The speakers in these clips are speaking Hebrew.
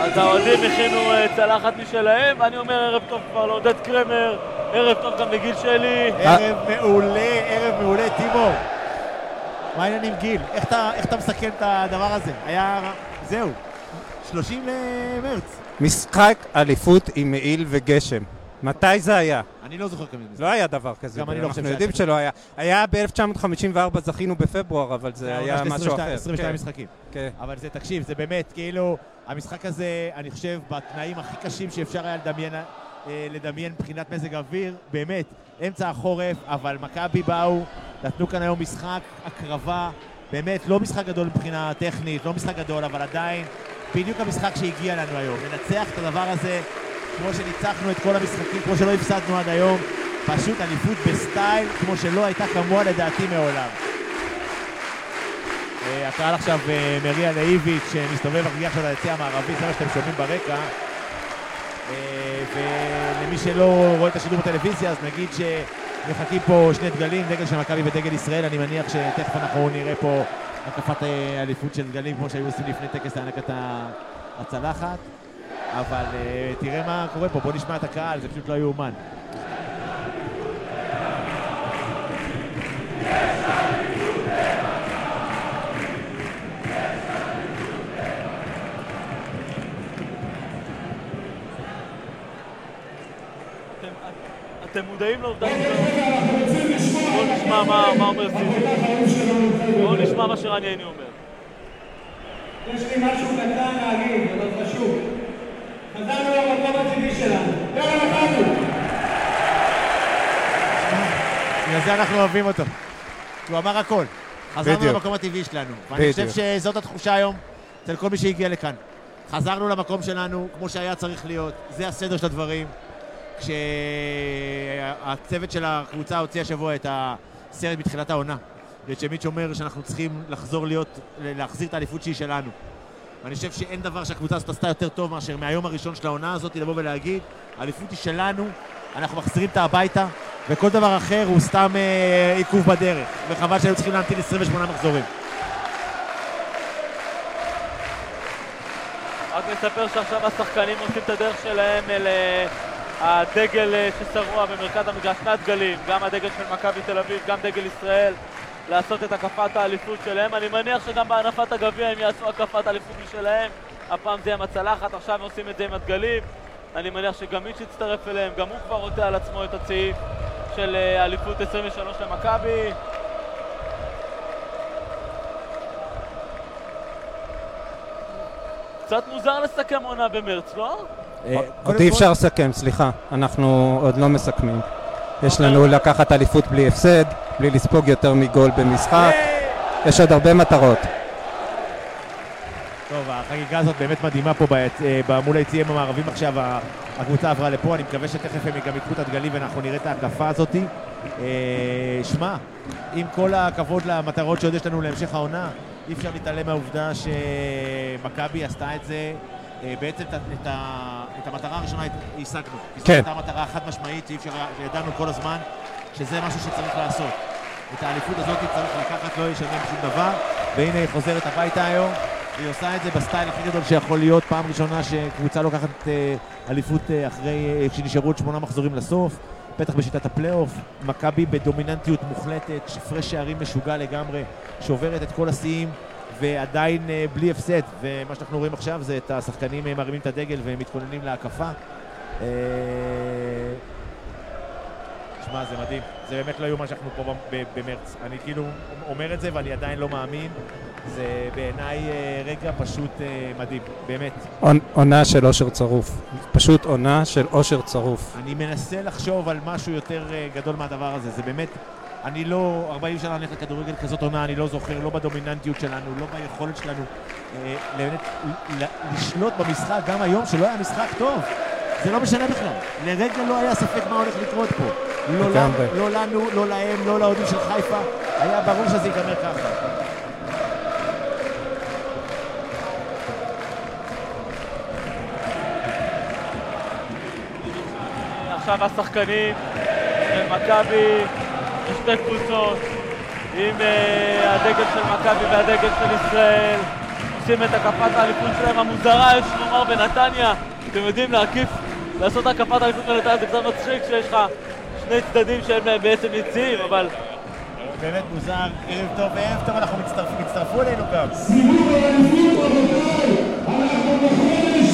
אז האוהדים הכינו אה, צלחת משלהם, ואני אומר ערב טוב כבר לעודד קרמר, ערב טוב גם לגיל שלי. ערב מעולה, ערב מעולה, טימו. מה העניין עם גיל? איך אתה, איך אתה מסכם את הדבר הזה? היה... זהו, 30 למרץ. משחק אליפות עם מעיל וגשם. מתי זה היה? אני לא זוכר כמה זה. לא היה דבר כזה. גם אני לא חושב אנחנו שהיה יודעים כזה. שלא היה. היה ב-1954 זכינו בפברואר, אבל זה היה משהו 22 אחר. 22 כן, משחקים. כן. אבל זה, תקשיב, זה באמת, כאילו, המשחק הזה, אני חושב, בתנאים הכי קשים שאפשר היה לדמיין, אה, לדמיין מבחינת מזג אוויר, באמת, אמצע החורף, אבל מכבי באו, נתנו כאן היום משחק, הקרבה, באמת, לא משחק גדול מבחינה טכנית, לא משחק גדול, אבל עדיין, בדיוק המשחק שהגיע לנו היום. לנצח את הדבר הזה, כמו שניצחנו את כל המשחקים, כמו שלא הפסדנו עד היום, פשוט אליפות בסטייל, כמו שלא הייתה כמוה לדעתי מעולם. אה, הקהל עכשיו אה, מריע לאיביץ' שמסתובב מגיע עכשיו ליציע המערבי, זה מה שאתם שומעים ברקע. אה, ולמי שלא רואה את השידור בטלוויזיה, אז נגיד שמחכים פה שני דגלים, דגל של מכבי ודגל ישראל. אני מניח שתכף אנחנו נראה פה הקפת אליפות של דגלים, כמו שהיו עושים לפני טקס הענקת הצלחת. אבל אה, תראה מה קורה פה, בוא נשמע את הקהל, זה פשוט לא יאומן. אתם מודעים לעובדה ש... בואו נשמע מה מה אומר סיבי. בואו נשמע מה שרן ייני אומר. יש לי משהו קטן להגיד, אבל חשוב. חזרנו למקום הטבעי שלנו. יאללה, מכבי! בגלל זה אנחנו אוהבים אותו. הוא אמר הכל. חזרנו בדיוק. למקום הטבעי שלנו. ואני חושב. שזאת התחושה היום אצל כל מי שהגיע לכאן. חזרנו למקום שלנו, כמו שהיה צריך להיות. זה הסדר של הדברים. כשהצוות של הקבוצה הוציא השבוע את הסרט בתחילת העונה. וצ'מיץ' אומר שאנחנו צריכים לחזור להיות, להחזיר את האליפות שהיא שלנו. ואני חושב שאין דבר שהקבוצה הזאת עשתה יותר טוב מאשר מהיום הראשון של העונה הזאת, לבוא ולהגיד, האליפות היא שלנו, אנחנו מחזירים אותה הביתה, וכל דבר אחר הוא סתם אה, עיכוב בדרך. וחבל שהיו צריכים להמתין 28 מחזורים. רק נספר שעכשיו השחקנים עושים את הדרך שלהם אל אה, הדגל אה, ששרוע במרכז המגרש, שני הדגלים, גם הדגל של מכבי תל אביב, גם דגל ישראל, לעשות את הקפת האליפות שלהם. אני מניח שגם בהנפת הגביע הם יעשו הקפת אליפות משלהם. הפעם זה עם הצלחת, עכשיו הם עושים את זה עם הדגלים. אני מניח שגם מיץ' יצטרף אליהם, גם הוא כבר עוטה על עצמו את הצעיף של אה, אליפות 23 למכבי. קצת מוזר לסכם עונה במרץ, לא? אה, עוד אי אפשר לסכם, סליחה. אנחנו עוד לא מסכמים. יש לנו לקחת אליפות בלי הפסד, בלי לספוג יותר מגול במשחק. יש עוד הרבה מטרות. טוב, החגיגה הזאת באמת מדהימה פה ביצ... אה, מול היציעים המערבים עכשיו, הקבוצה עברה לפה, אני מקווה שתכף הם גם ייקחו את הדגלים ואנחנו נראה את ההקפה הזאת. אה, שמע, עם כל הכבוד למטרות שעוד יש לנו להמשך העונה, אי אפשר להתעלם מהעובדה שמכבי עשתה את זה, בעצם את, את, את המטרה הראשונה השגנו. כן. הייתה מטרה חד משמעית שידענו כל הזמן שזה משהו שצריך לעשות. את האליפות הזאת צריך לקחת, לא ישלם שום דבר, והנה היא חוזרת הביתה היום, והיא עושה את זה בסטייל הכי גדול שיכול להיות, פעם ראשונה שקבוצה לוקחת אה, אליפות אה, אחרי, אה, כשנשארו עוד שמונה מחזורים לסוף, בטח בשיטת הפלייאוף, מכבי בדומיננטיות מוחלטת, הפרש שערים משוגע לגמרי, שוברת את כל השיאים. ועדיין אה, בלי הפסד, ומה שאנחנו רואים עכשיו זה את השחקנים אה, מרימים את הדגל והם מתכוננים להקפה. אה, שמע, זה מדהים. זה באמת לא יאומן שאנחנו פה במרץ. אני כאילו אומר את זה ואני עדיין לא מאמין. זה בעיניי רגע פשוט מדהים, באמת. עונ- עונה של אושר צרוף. פשוט עונה של אושר צרוף. אני מנסה לחשוב על משהו יותר גדול מהדבר הזה. זה באמת, אני לא, 40 שנה הולך לכדורגל כזאת עונה, אני לא זוכר, לא בדומיננטיות שלנו, לא ביכולת שלנו אה, באמת ל- לשלוט במשחק, גם היום, שלא היה משחק טוב. זה לא משנה בכלל. לרגע לא היה ספק מה הולך לקרות פה. לא לנו. לא לנו, לא להם, לא לאוהדים של חיפה. היה ברור שזה ייגמר ככה. עכשיו השחקנים של מכבי, יש שתי קבוצות, עם אה, הדגל של מכבי והדגל של ישראל, עושים את הקפת האליפות שלהם המוזרה, יש לומר בנתניה. אתם יודעים להקיף, לעשות הקפת האליפות בנתניה זה קצת מצחיק שיש לך שני צדדים שהם אה, בעצם יציאים, אבל באמת מוזר, ערב טוב וערב טוב, אנחנו מצטרפים, הצטרפו אלינו גם. סיבוב האליפות רבותיי, אנחנו בחודש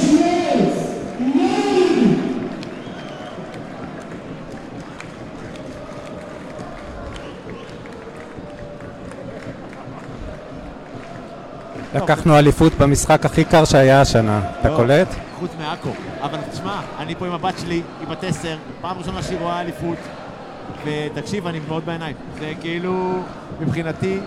לקחנו אליפות במשחק הכי קר שהיה השנה, אתה לא. קולט? חוץ מעכו. אבל תשמע, אני פה עם הבת שלי, היא בת עשר, פעם ראשונה שהיא רואה אליפות, ותקשיב, אני מאוד בעיניים. זה כאילו, מבחינתי,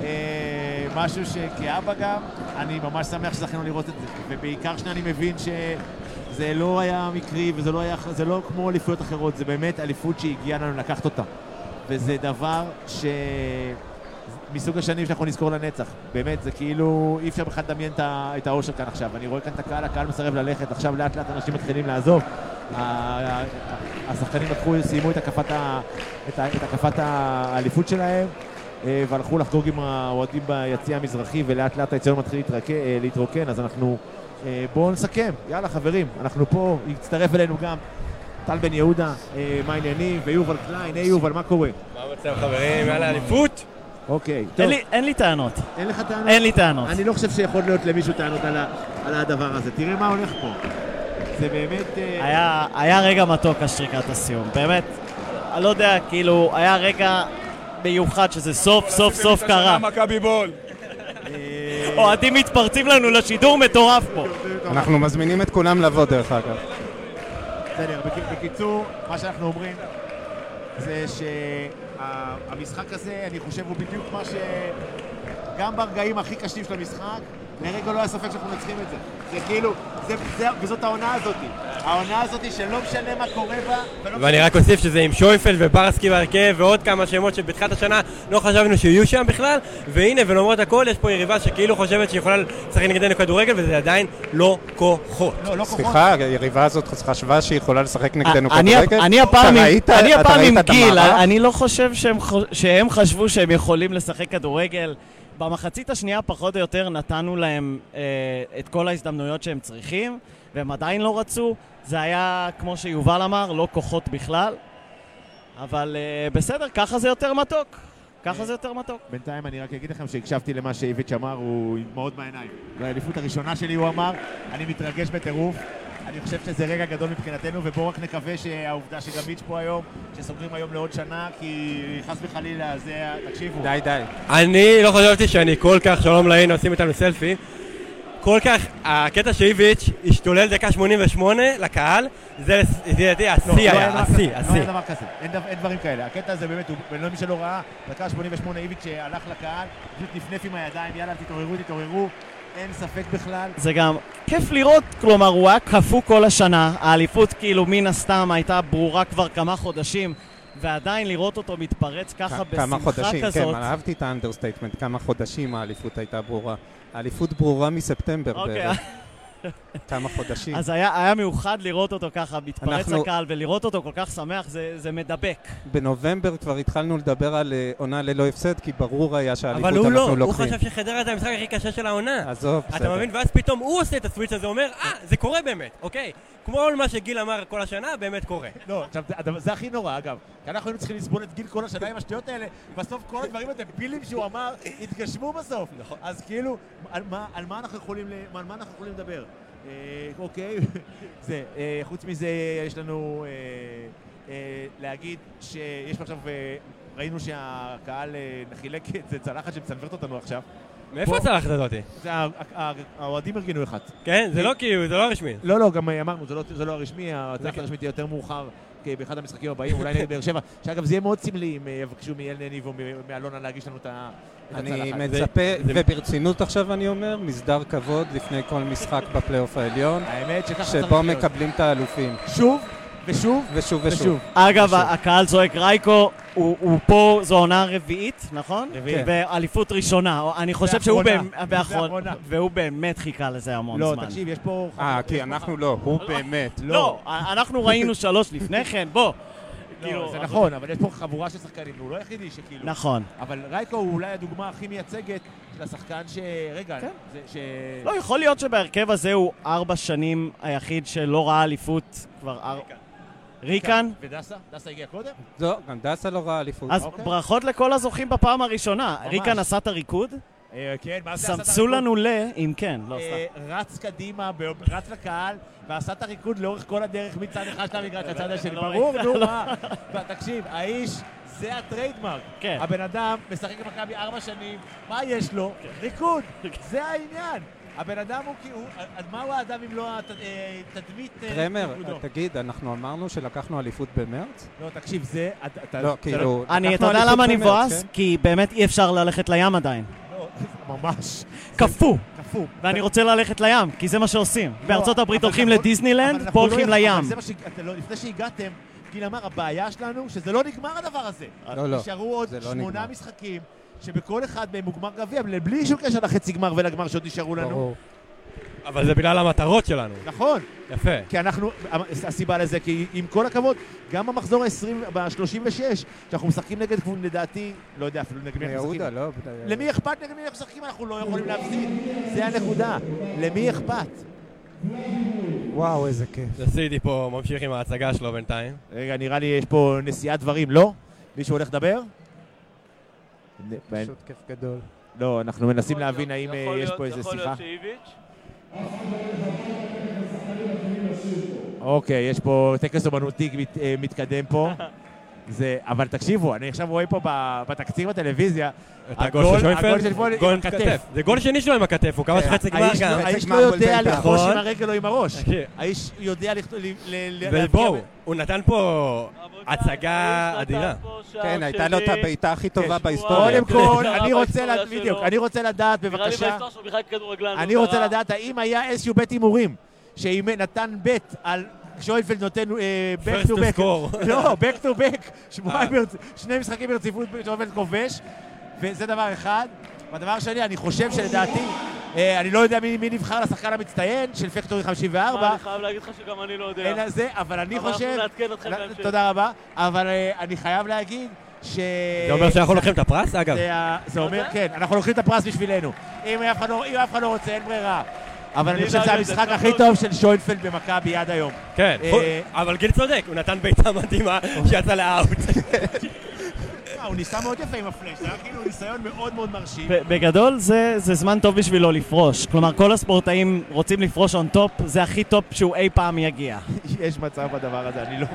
אה, משהו שכאבא גם, אני ממש שמח שזכינו לראות את זה. ובעיקר שאני מבין שזה לא היה מקרי, וזה לא היה, לא כמו אליפויות אחרות, זה באמת אליפות שהגיעה לנו לקחת אותה. וזה דבר ש... מסוג השנים שאנחנו נזכור לנצח. באמת, זה כאילו, אי אפשר בכלל לדמיין את האושר כאן עכשיו. אני רואה כאן את הקהל, הקהל מסרב ללכת, עכשיו לאט לאט אנשים מתחילים לעזוב. השחקנים לקחו, סיימו את הקפת, האליפות שלהם, אה, והלכו לחגוג עם האוהדים ביציע המזרחי, ולאט לאט האצטדיון מתחיל אה, להתרוקן, אז אנחנו... אה, בואו נסכם, יאללה חברים, אנחנו פה, יצטרף אלינו גם טל בן יהודה, מה העניינים, ויובל קליין, היי יובל, מה קורה? מה המצב חברים? יאללה אליפות? אוקיי, טוב, אין לי, אין לי טענות, אין לך טענות? אין לי טענות. אני לא חושב שיכול להיות למישהו טענות על, ה, על הדבר הזה. תראה מה הולך פה. זה באמת... אה, היה, היה רגע מתוק השריקת הסיום, באמת. אני לא יודע, כאילו, היה רגע מיוחד שזה סוף סוף סוף קרה. מכבי בול. אה, אוהדים מתפרצים לנו לשידור מטורף פה. אנחנו מזמינים את כולם לבוא דרך אגב. בסדר, בק- בקיצור, מה שאנחנו אומרים זה שהמשחק הזה, אני חושב, הוא בדיוק מה ש... גם ברגעים הכי קשים של המשחק, לרגע לא היה ספק שאנחנו מנצחים את זה. זה כאילו, זה, זה, וזאת העונה הזאת. העונה הזאת שלא משנה מה קורה בה, ולא ואני רק אוסיף שזה עם שוינפלד וברסקי בהרכב ועוד כמה שמות שבתחילת השנה לא חשבנו שיהיו שם בכלל והנה ולמרות הכל יש פה יריבה שכאילו חושבת שהיא יכולה לשחק נגדנו כדורגל וזה עדיין לא כוחות. לא, לא כוחות. סליחה, היריבה הזאת חשבה שהיא יכולה לשחק נגדנו אני- כדורגל? אני הפעם עם- ראית- אני אתה הפעם ראית עם את גיל? אני לא חושב שהם חו- שהם חשבו שהם יכולים לשחק כדורגל. במחצית השנייה פחות או יותר נתנו להם אה, את כל ההזדמנויות שהם צריכים, והם עדיין לא רצו. זה היה, כמו שיובל אמר, לא כוחות בכלל. אבל אה, בסדר, ככה זה יותר מתוק. ככה זה יותר מתוק. בינתיים אני רק אגיד לכם שהקשבתי למה שאיביץ' אמר, הוא עם דמעות בעיניים. זו האליפות הראשונה שלי, הוא אמר, אני מתרגש בטירוף. אני חושב שזה רגע גדול מבחינתנו, ובואו רק נקווה שהעובדה שגם מיץ' פה היום, שסוגרים היום לעוד שנה, כי חס וחלילה, זה... תקשיבו. די, די. אני לא חשבתי שאני כל כך, שלום לעין, עושים איתנו סלפי כל כך, הקטע שאיביץ' השתולל דקה 88 לקהל, זה לדעתי השיא לא היה, השיא, כזה, לא השיא. היה דבר כזה, אין דבר- אין דברים כאלה. הקטע הזה באמת, הוא- ולא מי שלא ראה, דקה 88 איביץ' הלך לקהל, פשוט נפנף עם הידיים, יאללה, תתעוררו, תתעוררו, אין ספק בכלל. זה גם כיף לראות, כלומר, הוא היה קפוא כל השנה, האליפות כאילו מן הסתם הייתה ברורה כבר כמה חודשים, ועדיין לראות אותו מתפרץ ככה כ- כמה בשמחה חודשים, כן, כזאת. אהבתי את ה understatement, כמה חודשים האליפות הייתה ברורה. האליפות ברורה מספטמבר אוקיי, בערך. כמה חודשים. אז היה, היה מיוחד לראות אותו ככה מתפרץ אנחנו- לקהל, ולראות אותו כל כך שמח, זה, זה מדבק. בנובמבר כבר התחלנו לדבר על אה, עונה ללא הפסד, כי ברור היה שהאליפות אבל הוא לא, אנחנו הוא לוקחים. חושב שחדרה זה המשחק הכי קשה של העונה. עזוב, אתה בסדר. מבין? ואז פתאום הוא עושה את ה switch הזה, אומר, אה, זה קורה באמת, אוקיי. כל מה שגיל אמר כל השנה, באמת קורה. לא, עכשיו, זה- הכי נורא, אגב. כי אנחנו היינו צריכים לסבול את גיל כל השנה עם השטויות האלה, בסוף כל הדברים הדבילים שהוא אמר, התגשמו בסוף. אז כאילו, על מה- על מה אנחנו יכולים על מה אנחנו יכולים לדבר? אה, אוקיי, זה. אה, חוץ מזה, יש לנו אה, אה, להגיד שיש עכשיו, אה, ראינו שהקהל אה, חילק איזה צלחת שמצנוורת אותנו עכשיו. מאיפה. הצלחת הזאתי? זה האוהדים ארגנו אחד. כן, זה לא כאילו, זה לא רשמי. לא, לא, גם אמרנו, זה לא, זה לא הרשמי, הצלחת הרשמית תהיה יותר מאוחר כי באחד המשחקים הבאים, אולי נגד באר שבע, שאגב, זה יהיה מאוד סמלי אם אה, יבקשו מאל נניב או מאלונה להגיש לנו את ה- את אני הצלחת. מצפה, וברצינות עכשיו אני אומר, מסדר כבוד לפני כל משחק בפלייאוף העליון, האמת שככה צריך שבו. מקבלים את האלופים. שוב ושוב ושוב ושוב. אגב. הקהל צועק רייקו, הוא, הוא פה, זו עונה רביעית, נכון? רביעית. באליפות ראשונה. אני חושב שהוא ואחרונה. והוא באמת חיכה לזה המון לא, זמן. תקשיב, יש פה... אה, כי פה- אנחנו לא, הוא באמת. לא, אנחנו ראינו שלוש לפני כן, בוא. כאילו... זה נכון, אבל יש פה חבורה של שחקנים, והוא לא היחידי שכאילו... נכון. אבל רייקו הוא אולי הדוגמה הכי מייצגת של השחקן ש... רגע, כן. זה ש... לא, יכול להיות שבהרכב הזה הוא ארבע שנים היחיד שלא ראה אליפות כבר אר... ריקן? ודסה? דסה הגיע קודם? לא, גם דסה לא ראה אליפות. אז אוקיי. ברכות לכל הזוכים בפעם הראשונה. ממש. ריקן עשה את הריקוד? אה, כן, מה זה עשה את סמסו הריקוד? לנו ל... אם כן, לא אה, סתם. רץ קדימה, רץ לקהל, ועשה את הריקוד לאורך כל הדרך מצד אחד של המגרש לצד השני. לא ברור, ראית, נו לא. מה. תקשיב, האיש, זה הטריידמרק. כן. הבן אדם משחק במכבי ארבע שנים, מה יש לו? ריקוד. זה העניין. הבן אדם הוא כאילו, אז מהו האדם אם לא הת- אה. אה, קרמר, ריקודו? תגיד, אנחנו אמרנו שלקחנו אליפות במרץ? לא, תקשיב, זה... לא, כאילו... אני, אתה יודע למה אני מבואס? כן? כי באמת אי אפשר ללכת לים עדיין. לא, ממש. קפוא. קפוא. ואני רוצה ללכת לים, כי זה מה שעושים. בארצות הברית הולכים לדיסנילנד, פה לא הולכים לים. לא- לפני שהגעתם, גיל אמר, הבעיה שלנו שזה לא נגמר הדבר הזה. לא, לא. נשארו עוד לא שמונה נגמר. משחקים, שבכל אחד מהם הוא גמר גביע, בלי שום קשר לחצי גמר ולגמר שעוד נשארו לנו. ברור. אבל זה בגלל המטרות שלנו. נכון, יפה. כי אנחנו, הסיבה לזה, כי עם כל הכבוד, גם במחזור ה-20, ב-36, שאנחנו משחקים נגד, לדעתי, לא יודע אפילו נגד מי אנחנו משחקים. יהודה, לא? למי אכפת נגד מי אנחנו משחקים? אנחנו לא יכולים להפסיד. זה הנקודה. למי אכפת? וואו, איזה כיף. סידי פה ממשיך עם ההצגה שלו בינתיים. רגע, נראה לי יש פה נשיאת דברים, לא? מישהו הולך לדבר? פשוט כיף גדול. לא, אנחנו מנסים להבין האם אה, יש פה איזה יכול שיחה. להיות שאיביץ'. אוקיי, יש פה טקס אומנותי אה, מתקדם פה. זה, אבל תקשיבו, אני עכשיו רואה פה ב- בתקציר בטלוויזיה, את הגול של גול עם הכתף. כתף. זה גול שני שלו עם הכתף, הוא כבש חצי גמר האיש גם. לא- האיש גמר לא יודע בית"ר. לכבוש נכון. עם הרגל או עם הראש. האיש יודע ובואו, ב- הוא נתן פה הצגה אדירה. כן, הייתה לו את. הבעיטה הכי טובה כן, בהיסטוריה. קודם כל, קרה אני רוצה לדעת. בדיוק, אני רוצה לדעת בבקשה. אני רוצה. לדעת האם היה איזשהו בית הימורים, שאם נתן בית על שוינפלד נותן אה, back to back. לא, back to back, אה. שני משחקים ברציפות שוינפלד כובש, וזה דבר אחד. והדבר השני, אני חושב שלדעתי, אה, אני לא יודע מי מי נבחר לשחקן המצטיין של פקטורי מה, 54, אני חייב להגיד לך שגם אני לא יודע. אין זה, אבל אני אבל חושב... אנחנו נעדכן אתכם בהמשך. תודה רבה, אבל אני חייב להגיד ש... זה אומר שאנחנו לוקחים את הפרס, אגב. זה אומר? כן, אנחנו לוקחים את הפרס בשבילנו. אם אף אחד לא- אם אף אחד לא רוצה, אין ברירה. אבל אני חושב שזה אדאג לזה, המשחק הכי מאוד. טוב של שוינפלד במכבי עד היום. כן, אה, אבל גיל צודק, הוא נתן בעיטה מדהימה שיצא לאאוט. אה, הוא ניסה מאוד יפה עם הפלאש, זה היה כאילו ניסיון מאוד מאוד מרשים. בגדול זה, זה זמן טוב בשבילו לפרוש. כלומר, כל הספורטאים רוצים לפרוש on top, זה הכי top שהוא אי פעם יגיע. יש מצב בדבר הזה, אני לא-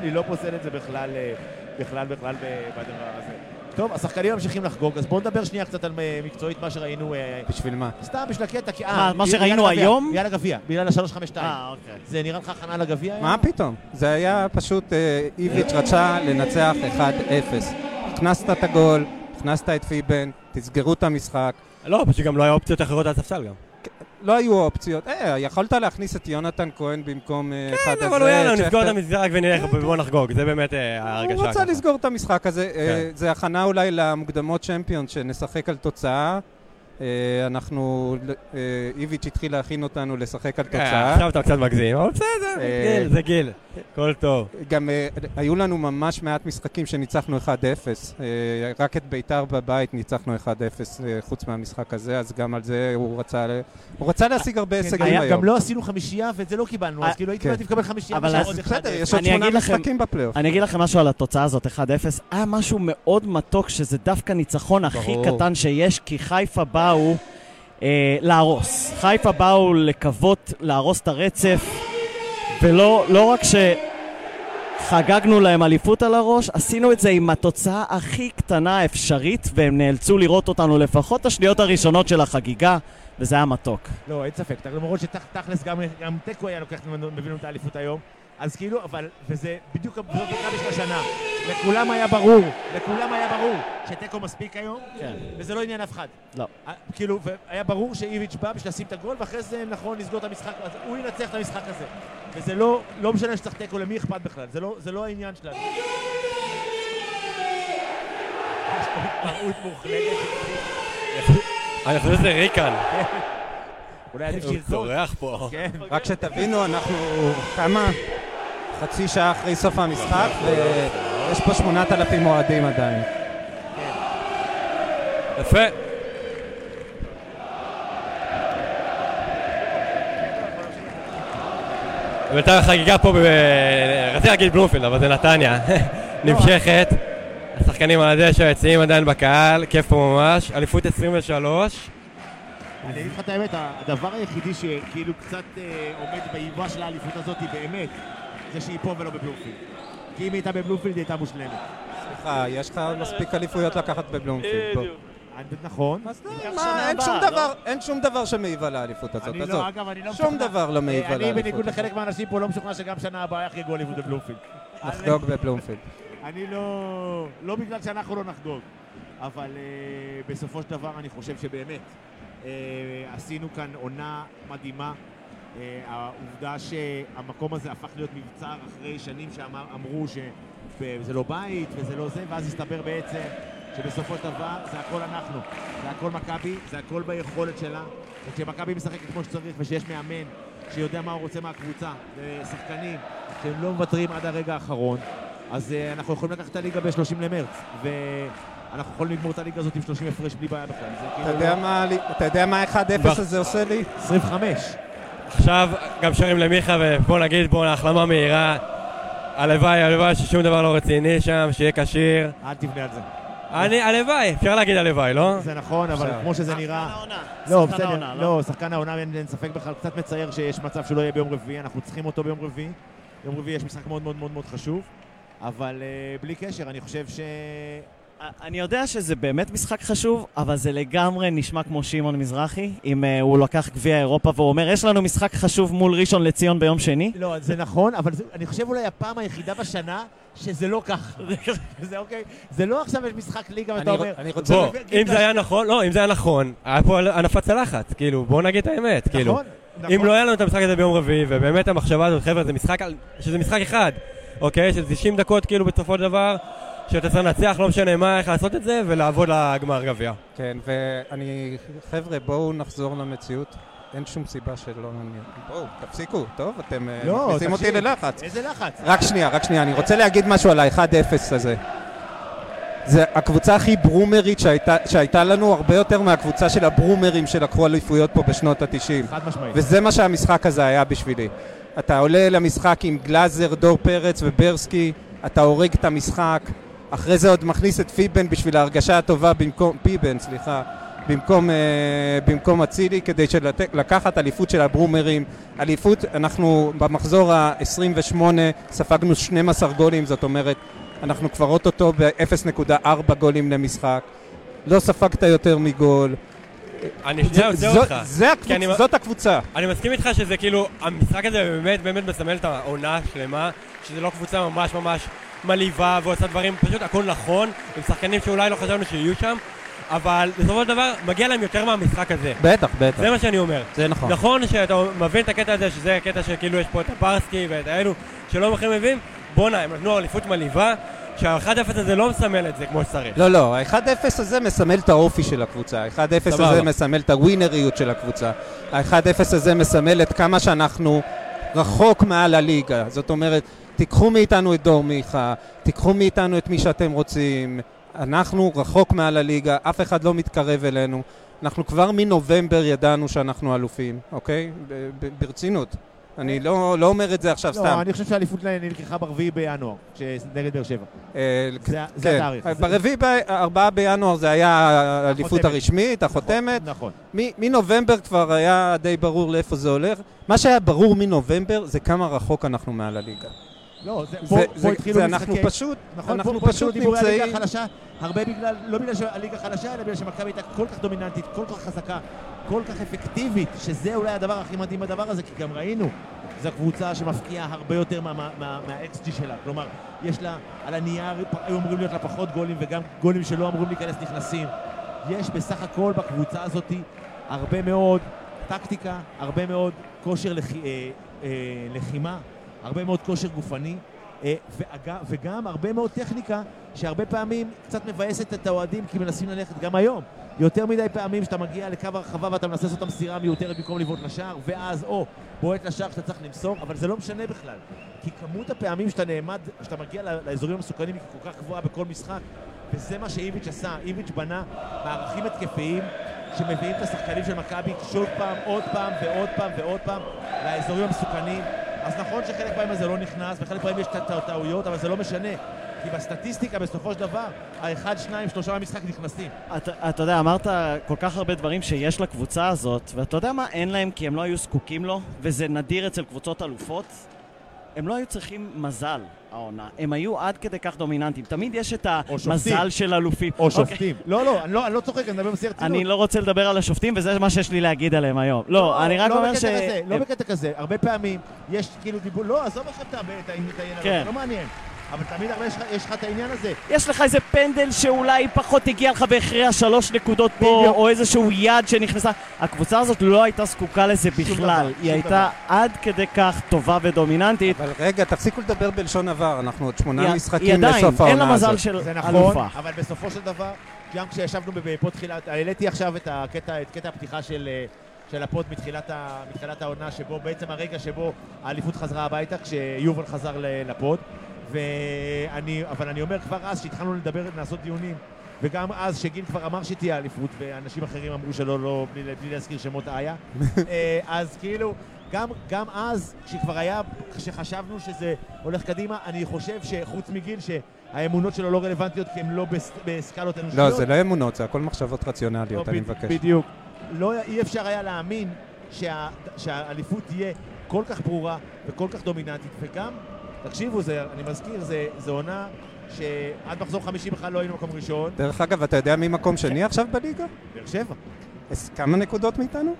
אני לא פוסל את זה בכלל, אה, בכלל, בכלל בדבר הזה. טוב, השחקנים ממשיכים לחגוג, אז בואו נדבר שנייה קצת על אה, מקצועית מה שראינו, אה, בשביל מה? סתם בשביל הקטע, כי... מה, אה, מה שראינו היום? בגלל הגביע, בגלל ה-352. אה, אוקיי. זה נראה לך הכנה לגביע היום? מה פתאום? זה היה פשוט, איביץ' רצה לנצח 1-0. הכנסת את הגול, הכנסת את פיבן, תסגרו את המשחק. לא, פשוט גם לא היה אופציות אחרות על הספסל גם. לא היו אופציות. אה, יכולת להכניס את יונתן כהן במקום אה, אחד הזה. כן, אבל הוא יאללה. נסגור את המשחק ונלך ובוא נחגוג, זה באמת אה, ההרגשה הוא רוצה. לסגור את המשחק הזה. אה, כן. זה הכנה אולי למוקדמות צ'מפיון, שנשחק על תוצאה. אה, אנחנו, אה, איביץ' התחיל להכין אותנו לשחק על אה, תוצאה. עכשיו אתה קצת מגזים, אבל בסדר, אה, גיל, זה גיל, הכל טוב. גם היו לנו ממש מעט משחקים שניצחנו 1-0. אה, רק את ביתר בבית ניצחנו 1-0 אה, חוץ מהמשחק הזה, אז גם על זה הוא רצה, הוא רצה להשיג הרבה כן, הישגים היום. גם לא עשינו חמישייה ואת זה לא קיבלנו, אז כאילו הייתי כן. מעדיף לקבל חמישייה אז עוד אחד. בסדר, יש עוד שמונה משחקים בפלייאוף. אני אגיד לכם משהו על התוצאה הזאת, 1-0. היה משהו מאוד מתוק, שזה דווקא ניצחון הכי. קטן שיש, כי חיפה באו אה, להרוס. חיפה באו לקוות להרוס את הרצף, ולא לא רק שחגגנו להם אליפות על הראש, עשינו את זה עם התוצאה הכי קטנה האפשרית, והם נאלצו לראות אותנו לפחות השניות הראשונות של החגיגה, וזה היה מתוק. לא, אין ספק. למרות שתכלס גם גם תיקו היה לוקח לנו את האליפות היום. אז כאילו, אבל, וזה בדיוק מכבי של השנה. לכולם היה ברור, לכולם היה ברור שתיקו מספיק היום, כן. וזה לא עניין אף אחד. לא. כאילו, והיה ברור שאיביץ' בא בשביל לשים את הגול, ואחרי זה נכון לסגור את המשחק, אז הוא ינצח את המשחק הזה. וזה לא, לא משנה שצריך תיקו, למי אכפת בכלל? זה לא, זה לא העניין שלנו. יש פה התפרעות מוחלטת. אני חושב שזה ריקן, אולי עדיף הוא שירקוד. צורח פה. כן. רק שתבינו, אנחנו כמה? חצי שעה אחרי סוף המשחק, יש פה 8,000 אוהדים עדיין. יפה. בינתיים החגיגה פה, ב- רציתי להגיד בלומפילד, אבל זה נתניה, נמשכת. השחקנים על הדשא, היציעים עדיין בקהל, כיף פה ממש. אליפות 23. אני אגיד לך את האמת, הדבר היחידי שכאילו קצת אה, עומד באיבה של האליפות הזאת באמת, זה שהיא פה ולא בבלומפילד. כי אם היא הייתה בבלומפילד היא הייתה מושלמת. סליחה, יש לך מספיק אליפויות לקחת בבלומפילד. בדיוק. אני- נכון. אז מה, אין שום לא? דבר, אין שום דבר שמעיב על האליפות הזאת, אני. לא, אגב, אני לא שום. דבר לא מעיב אה, על אני האליפות בניגוד הזאת. לחלק מהאנשים פה לא משוכנע שגם שנה הבאה יחגגו אליפות בבלומפילד. נחגוג בבלומפילד. אני לא... לא בגלל שאנחנו לא נחגוג, אבל אה, בסופו של דבר אני חושב שבאמת אה, עשינו כאן עונה מדהימה. אה, העובדה שהמקום הזה הפך להיות מבצר אחרי שנים שאמרו שזה לא בית וזה לא זה, ואז הסתבר בעצם שבסופו של דבר זה הכל אנחנו, זה הכל מכבי, זה הכל ביכולת שלה. וכשמכבי משחקת כמו שצריך ושיש מאמן שיודע מה הוא רוצה מהקבוצה, ושחקנים שהם לא מוותרים עד הרגע האחרון, אז uh, אנחנו יכולים לקחת את הליגה ב-30 למרץ, ואנחנו יכולים לגמור את הליגה הזאת עם 30 הפרש בלי בעיה בכלל. אתה כאילו יודע מה- אתה יודע מה 1-0 הזה עושה לי? 25. עכשיו גם שרים למיכה, ובוא נגיד, בוא, החלמה מהירה. הלוואי, הלוואי ששום דבר לא רציני שם, שיהיה כשיר. אל תבנה על זה. אני, הלוואי, אפשר להגיד הלוואי, לא? זה נכון, אבל עכשיו. כמו שזה שחקן נראה... העונה. לא, שחקן בסדר, העונה, לא, שחקן העונה אין אין ספק בכלל, קצת מצער שיש מצב שהוא לא יהיה ביום רביעי, אנחנו צריכים אותו ביום רביעי. ביום רביעי יש משחק מאוד מאוד מאוד מאוד חשוב, אבל אה, בלי קשר, אני חושב ש... אני יודע שזה באמת משחק חשוב, אבל זה לגמרי נשמע כמו שמעון מזרחי, אם uh, הוא לקח גביע אירופה והוא אומר, יש לנו משחק חשוב מול ראשון לציון ביום שני. לא, זה נכון, אבל זה, אני חושב אולי הפעם היחידה בשנה שזה לא כך. זה אוקיי? זה לא עכשיו יש משחק ליגה ואתה אני אומר... אני רוצה... בוא, אם זה היה נכון, לא, אם זה היה נכון, היה פה הנפת צלחת, כאילו, בוא נגיד את האמת, כאילו. נכון, אם נכון. לא היה לנו את המשחק הזה ביום רביעי, ובאמת המחשבה הזאת, חבר'ה, זה משחק, שזה משחק אחד, אוקיי? של 90 דקות, כאילו, בסופו של דבר, שאתה צריך לנצח, לא משנה מה, איך לעשות את זה, ולעבוד לגמר גביע. כן, ואני... חבר'ה, בואו נחזור למציאות. אין שום סיבה שלא... בואו, תפסיקו, טוב? אתם אה, לא, מכניסים אותי. ללחץ. איזה לחץ? רק שנייה, רק שנייה, אני רוצה להגיד משהו על ה-1-0 הזה. זה הקבוצה הכי ברומרית שהייתה, שהייתה לנו, הרבה יותר מהקבוצה של הברומרים שלקחו אליפויות פה בשנות ה-90. חד משמעית. וזה מה שהמשחק הזה היה בשבילי. אתה עולה למשחק עם גלאזר, דור פרץ וברסקי, אתה הורג את המשחק, אחרי זה עוד מכניס את פיבן בשביל ההרגשה הטובה במקום, פיבן, סליחה, במקום, אה, במקום אצילי, כדי של- לקחת אליפות של הברומרים. אליפות, אנחנו במחזור ה-28 ספגנו 12 גולים, זאת אומרת, אנחנו כבר אוטוטו ב-0.4 גולים למשחק. לא ספגת יותר מגול. אני שנייה עוצר אותך. זה כי אני- הקבוצ- זאת הקבוצה. אני מסכים איתך שזה כאילו, המשחק הזה באמת באמת מסמל את העונה השלמה, שזה לא קבוצה ממש ממש מלהיבה ועושה דברים, פשוט הכל נכון, עם שחקנים שאולי לא חשבנו שיהיו שם, אבל בסופו של דבר מגיע להם יותר מהמשחק הזה. בטח, בטח. זה מה שאני אומר. זה נכון. נכון שאתה מבין את הקטע הזה, שזה הקטע שכאילו יש פה את הברסקי ואת האלו שלא הכי מבין, בואנה, הם נתנו אליפות מלהיבה, שה-1-0 הזה לא מסמל את זה כמו שצריך. לא, לא, ה-1-0 הזה מסמל את האופי של הקבוצה. ה-1-0 סבבה. הזה מסמל את הווינריות של הקבוצה. ה-1-0 הזה מסמל את כמה שאנחנו רחוק מעל הליגה. זאת אומרת, תיקחו מאיתנו את דור מיכה, תיקחו מאיתנו את מי שאתם רוצים. אנחנו רחוק מעל הליגה, אף אחד לא מתקרב אלינו. אנחנו כבר מנובמבר ידענו שאנחנו אלופים, אוקיי? ברצינות. אני לא, לא אומר את זה עכשיו סתם. לא, אני חושב שהאליפות נלקחה ברביעי בינואר, נגד באר שבע. אה, זה- זה כן. התאריך. זה- ברביעי, ב-4 בינואר זה היה האליפות. הרשמית, החותמת. נכון. מ- מנובמבר כבר היה די ברור לאיפה זה הולך. מה שהיה ברור מנובמבר זה כמה רחוק אנחנו מעל הליגה. לא, זה, זה- פה, זה- פה התחילו זה משחקי... אנחנו פשוט, נכון, אנחנו פה, פשוט דיבורי הליגה נמצאים... החלשה, הרבה בגלל, לא בגלל שהליגה חלשה, אלא בגלל שמכבי הייתה כל כך דומיננטית, כל כך חזקה, כל כך אפקטיבית, שזה אולי הדבר הכי מדהים בדבר הזה, כי גם ראינו, זו קבוצה שמפקיעה הרבה יותר מה- מה- מה- מה-XG שלה. כלומר, יש לה, על הנייר היו אמורים להיות לה פחות גולים, וגם גולים שלא אמורים להיכנס נכנסים. יש בסך הכל בקבוצה הזאת הרבה מאוד טקטיקה, הרבה מאוד כושר לח... אה, אה, לחימה, הרבה מאוד כושר גופני, אה, וגם הרבה מאוד טכניקה שהרבה פעמים קצת מבאסת את האוהדים כי מנסים ללכת גם היום. יותר מדי פעמים שאתה מגיע לקו הרחבה ואתה מנסה לעשות את המסירה המיותרת במקום לבעוט לשער, ואז או בועט לשער שאתה צריך למסור, אבל זה לא משנה בכלל. כי כמות הפעמים שאתה נעמד, שאתה מגיע לאזורים המסוכנים היא כל כך גבוהה בכל משחק, וזה מה שאיביץ' עשה. איביץ' בנה מערכים התקפיים שמביאים את השחקנים של מכבי שוב פעם, עוד פעם ועוד פעם ועוד פעם לאזורים המסוכנים. אז נכון שחלק פעמים זה לא נכנס, וחלק פעמים יש טעויות, אבל זה לא משנה. כי בסטטיסטיקה, בסופו של דבר, האחד, שניים, שלושה במשחק נכנסים. אתה, אתה יודע, אמרת כל כך הרבה דברים שיש לקבוצה הזאת, ואתה יודע מה? אין להם כי הם לא היו זקוקים לו, וזה נדיר אצל קבוצות אלופות. הם לא היו צריכים מזל, העונה. הם היו עד כדי כך דומיננטיים. תמיד יש את. המזל של אלופים. או אוקיי. שופטים. לא, לא, אני לא, אני לא צוחק, אני מדבר בשיא הרצינות. אני לא רוצה לדבר על השופטים, וזה מה שיש לי להגיד עליהם היום. לא, אני רק לא אומר ש... לא בקטע כזה. הרבה פעמים יש כאילו דיבור, לא, עזוב עכשיו את העניין כן. זה לא מעניין. אבל תמיד הרבה יש לך- יש לך את העניין הזה. יש לך איזה פנדל שאולי פחות הגיע לך והכריע שלוש נקודות פה, בדיוק. או איזשהו יד שנכנסה. הקבוצה הזאת לא הייתה זקוקה לזה בכלל. דבר, היא הייתה עד כדי כך טובה ודומיננטית. אבל רגע, תפסיקו לדבר בלשון עבר, אנחנו עוד שמונה היא- משחקים היא עדיין, לסוף אין לה העונה מזל הזאת. של זה נכון, אלופה. אבל בסופו של דבר, גם כשישבנו פה תחילת, העליתי עכשיו את הקטע, את קטע הפתיחה של, אה, של הפוד מתחילת, ה, מתחילת העונה, שבו בעצם הרגע שבו האליפות חזרה הביתה, כשיובל חזר לפוד. ואני, אבל אני אומר כבר אז, כשהתחלנו לדבר, לעשות דיונים, וגם אז, שגיל כבר אמר שתהיה אליפות, ואנשים אחרים אמרו שלא, לא, בלי, בלי להזכיר שמות איה, אה, אז כאילו, גם, גם אז, כשכבר היה, כשחשבנו שזה הולך קדימה, אני חושב שחוץ מגיל, שהאמונות שלו לא רלוונטיות כי הן לא בס, בסקלות אנושיות. לא, זה לא אמונות, זה הכל מחשבות רציונליות, לא, אני מבקש. בדיוק. לא, אי אפשר היה להאמין שה, שהאליפות תהיה כל כך ברורה וכל כך דומיננטית, וגם, תקשיבו, זה, אני מזכיר, זה, זה עונה שעד מחזור חמישי בכלל לא היינו מקום ראשון, דרך אגב, אתה יודע מי מקום שני עכשיו בליגה? באר שבע. אז כמה נקודות מאיתנו?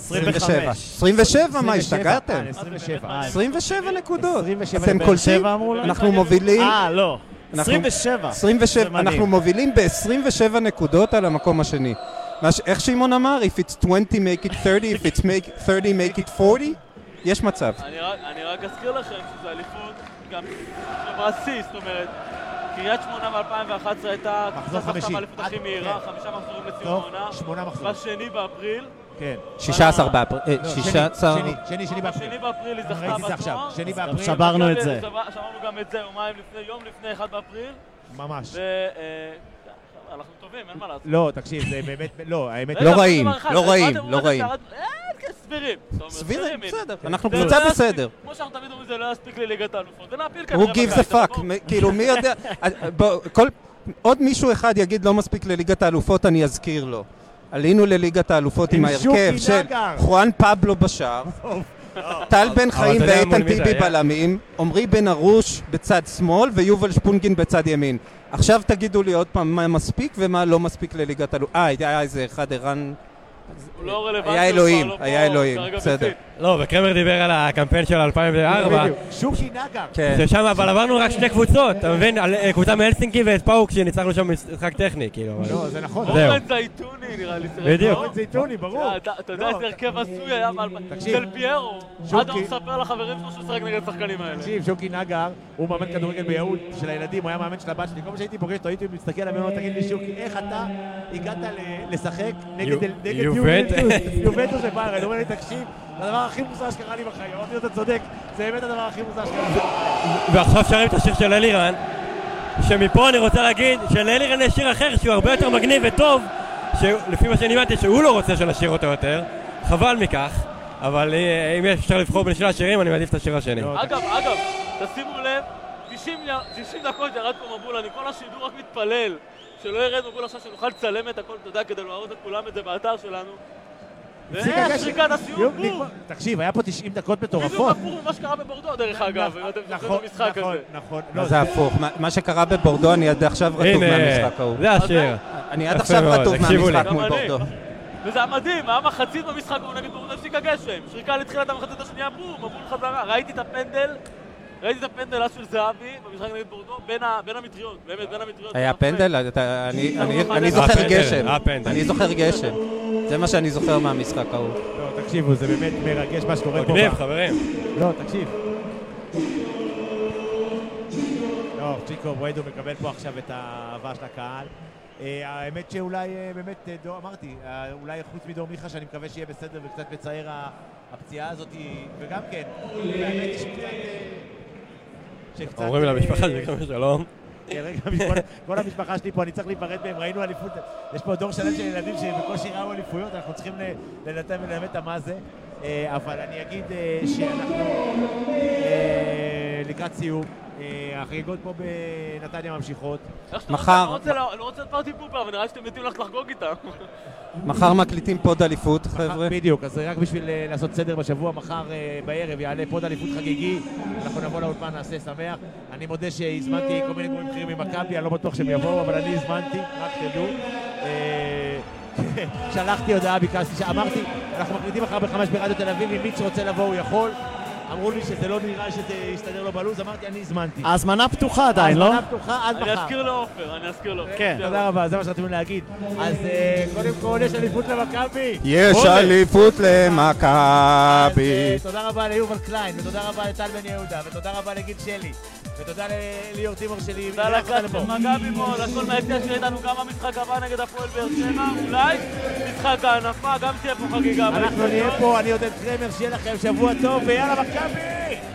25. 27, מה, 27, השתגעתם? אה, 27. אה, 27 נקודות. 27 אתם קולטים? אנחנו מובילים, אה, לא. אנחנו- 27. 27, זה מדהים. אנחנו מובילים ב-27 נקודות על המקום השני. איך שמעון אמר? If it's 20, make it 30, if it's make 30, make it 40? יש מצב. אני רק, אני רק אזכיר לכם שזו אליפות גם שיא, זאת אומרת, קריית שמונה ב-2011 הייתה מחזור חמישי. האליפות הכי עד- מהירה, כן. חמישה מחזורים טוב, העונה. שמונה מחזורים. בשני באפריל, כן. 16 באפריל, אה, לא, 16... שני, שני, שני באפריל. בשני באפריל היא זכתה. בתואר. שני באפריל. שברנו את זה. שבר- שמרנו גם את זה יומיים לפני, יום לפני 1 באפריל, ממש. אה, אנחנו טובים, אין מה לעשות. לא, תקשיב, זה באמת, לא, האמת... לא רעים, אחד, לא רעים, לא רעים. סבירים. סבירים. בסדר. אנחנו זה קבוצה לא בסדר. כמו שאנחנו תמיד אומרים, זה לא יספיק לליגת האלופות. ונעפיל Who כנראה gives a בקיץ, אבל fuck? בואו. מ- כאילו, מי יודע... עוד מישהו אחד יגיד לא מספיק לליגת האלופות, אני אזכיר לו. עלינו לליגת האלופות עם ההרכב של. חואן פבלו בשער, טל בן חיים ואיתן זה טיבי? בלמים, עמרי בן ארוש בצד שמאל ויובל שפונגין בצד ימין. עכשיו תגידו לי עוד פעם מה מספיק ומה לא מספיק לליגת האלופות. אה, היה איזה אחד ערן... הוא לא רלוונטי, היה אלוהים, לא היה אלוהים, בסדר. לא, וקרמר דיבר על הקמפיין של 2004. בדיוק. שוקי נגר. כן. ששם אבל עברנו רק שתי קבוצות, אתה מבין? על- אה, קבוצה מאלסינקי ואת פאוק שניצחנו שם משחק טכני, כאילו. לא, זה נכון. זהו. אורן זייתוני נראה לי. בדיוק. לא? אורן זייתוני, ברור. אתה- יודע לא, איזה הרכב הזוי היה מעל... תקשיב. של פיירו. הוא מספר לחברים שלו שהוא משחק נגד השחקנים האלה. תקשיב, שוקי נגר, הוא מאמן כדורגל ביהוד של הילדים, הוא היה מאמן של הבת שלי. כל פעם שהייתי פוגש אותו, הייתי מסתכל עליו ואומר, תגיד לי, שוקי, איך אתה הגעת לשחק נגד יו- נגד יובנטוס. יובנטוס יובנטוס וביירן? הוא אומר לי, תקשיב, זה הדבר הכי מוזר שקרה לי בחיים. אמרתי לו, אתה צודק, זה באמת הדבר הכי מוזר שקרה לי בחיים. ועכשיו שרים את השיר של אלירן, שמפה אני רוצה להגיד שלאלירן יש שיר אחר שהוא הרבה יותר מגניב וטוב, שלפי מה שאני הבנתי שהוא לא רוצה שנשיר אותו יותר, חבל מכך, אבל אה, אם אפשר לבחור בין שני השירים אני מעדיף את השיר השני. לא, אגב, אגב, תשימו לב, 90 י- 90 דקות ירד פה מבול, אני כל השידור רק מתפלל שלא ירד מבול עכשיו שנוכל לצלם את הכל, אתה יודע, כדי להראות לכולם את זה באתר שלנו. הפסיק ואיך הגשם. שריקת הסיום, יום, בום! תקשיב, היה פה 90 דקות בדיוק מטורפות. הפוך ממה שקרה בבורדו, דרך אגב, אם אתם זוכרים נכון, את המשחק נכון, הזה. נכון. מה לא, זה הפוך? מה- שקרה בבורדו, אני עד עכשיו רטוב מהמשחק ההוא. זה השיר. אני עד עכשיו רטוב. מהמשחק מול. בורדו. וזה היה מדהים, היה מחצית במשחק ההוא נגד בורדו, הפסיק הגשם. שריקה לתחילת המחצית השנייה, בום, מבול חזרה. ראיתי את הפנדל, ראיתי את הפנדל אז של זהבי במשחק נגד בורדו, בין המטריות, באמת, בין המטריות. היה זה. פנדל? אתה- אני- אני- היה אני זוכר גשם. היה. אני זוכר גשם. זה מה שאני זוכר מהמשחק ההוא. לא, תקשיבו, זה באמת מרגש מה שקורה פה. מגניב, חברים. לא, תקשיב. צ'יקו בריידו מקבל פה עכשיו את האהבה של הקהל. אה, האמת שאולי אה, באמת, אה, אמרתי, אולי חוץ מדור מיכה שאני מקווה שיהיה בסדר וקצת מצער הפציעה הזאת, וגם כן, האמת היא שקצת... אומרים למשפחה שלי גם שלום. כן, כל- המשפחה שלי פה, אני צריך להיפרד מהם, ראינו אליפות, יש פה דור שלם של ילדים שבקושי ראו אליפויות, אנחנו צריכים לנתן וללמד אותם מה זה. אה, אבל אני אגיד אה, שאנחנו אה, לקראת סיום, החגיגות פה בנתניה ממשיכות. שאתה מחר- רוצה, אני לא רוצה- לא את party pooper, אבל נראה לי שאתם מתים ללכת לחגוג איתם. מחר מקליטים pod אליפות, חבר'ה. בדיוק, אז רק בשביל אה, לעשות סדר בשבוע, מחר אה, בערב יעלה pod אליפות חגיגי, אנחנו נבוא לאולפן, נעשה שמח. אני מודה שהזמנתי כל מיני גורמים בכירים ממכבי, אני לא בטוח שהם יבואו, אבל אני הזמנתי, רק תדעו. אה, שלחתי הודעה, ביקשתי, שאמרתי, אנחנו מקליטים מחר בחמש ברדיו תל אביב, אם מיץ' רוצה לבוא הוא יכול. אמרו לי שזה לא נראה שזה יסתדר לו בלו"ז, אמרתי, אני הזמנתי. ההזמנה פתוחה עדיין, לא? ההזמנה פתוחה עד אני מחר. אזכיר לעופר, אני אזכיר לו. כן. תודה רבה, זה מה שרצינו להגיד. אז אה, קודם כל יש אליפות למכבי. יש. אליפות אז, אה, למכבי. תודה רבה ליובל קליין, ותודה רבה לטל בן יהודה, ותודה רבה לגיל שלי, ותודה לליאור טימור שלי. תודה של מכבי פה, לכל מהיציע שאיתנו גם במשחק הבא נגד הפועל באר שבע, אולי משחק ההנפה, גם תהיה פה חגיגה. אנחנו. נהיה פה, אני עודד קרמר, שיהיה לכם שבוע טוב, ויאללה מכבי!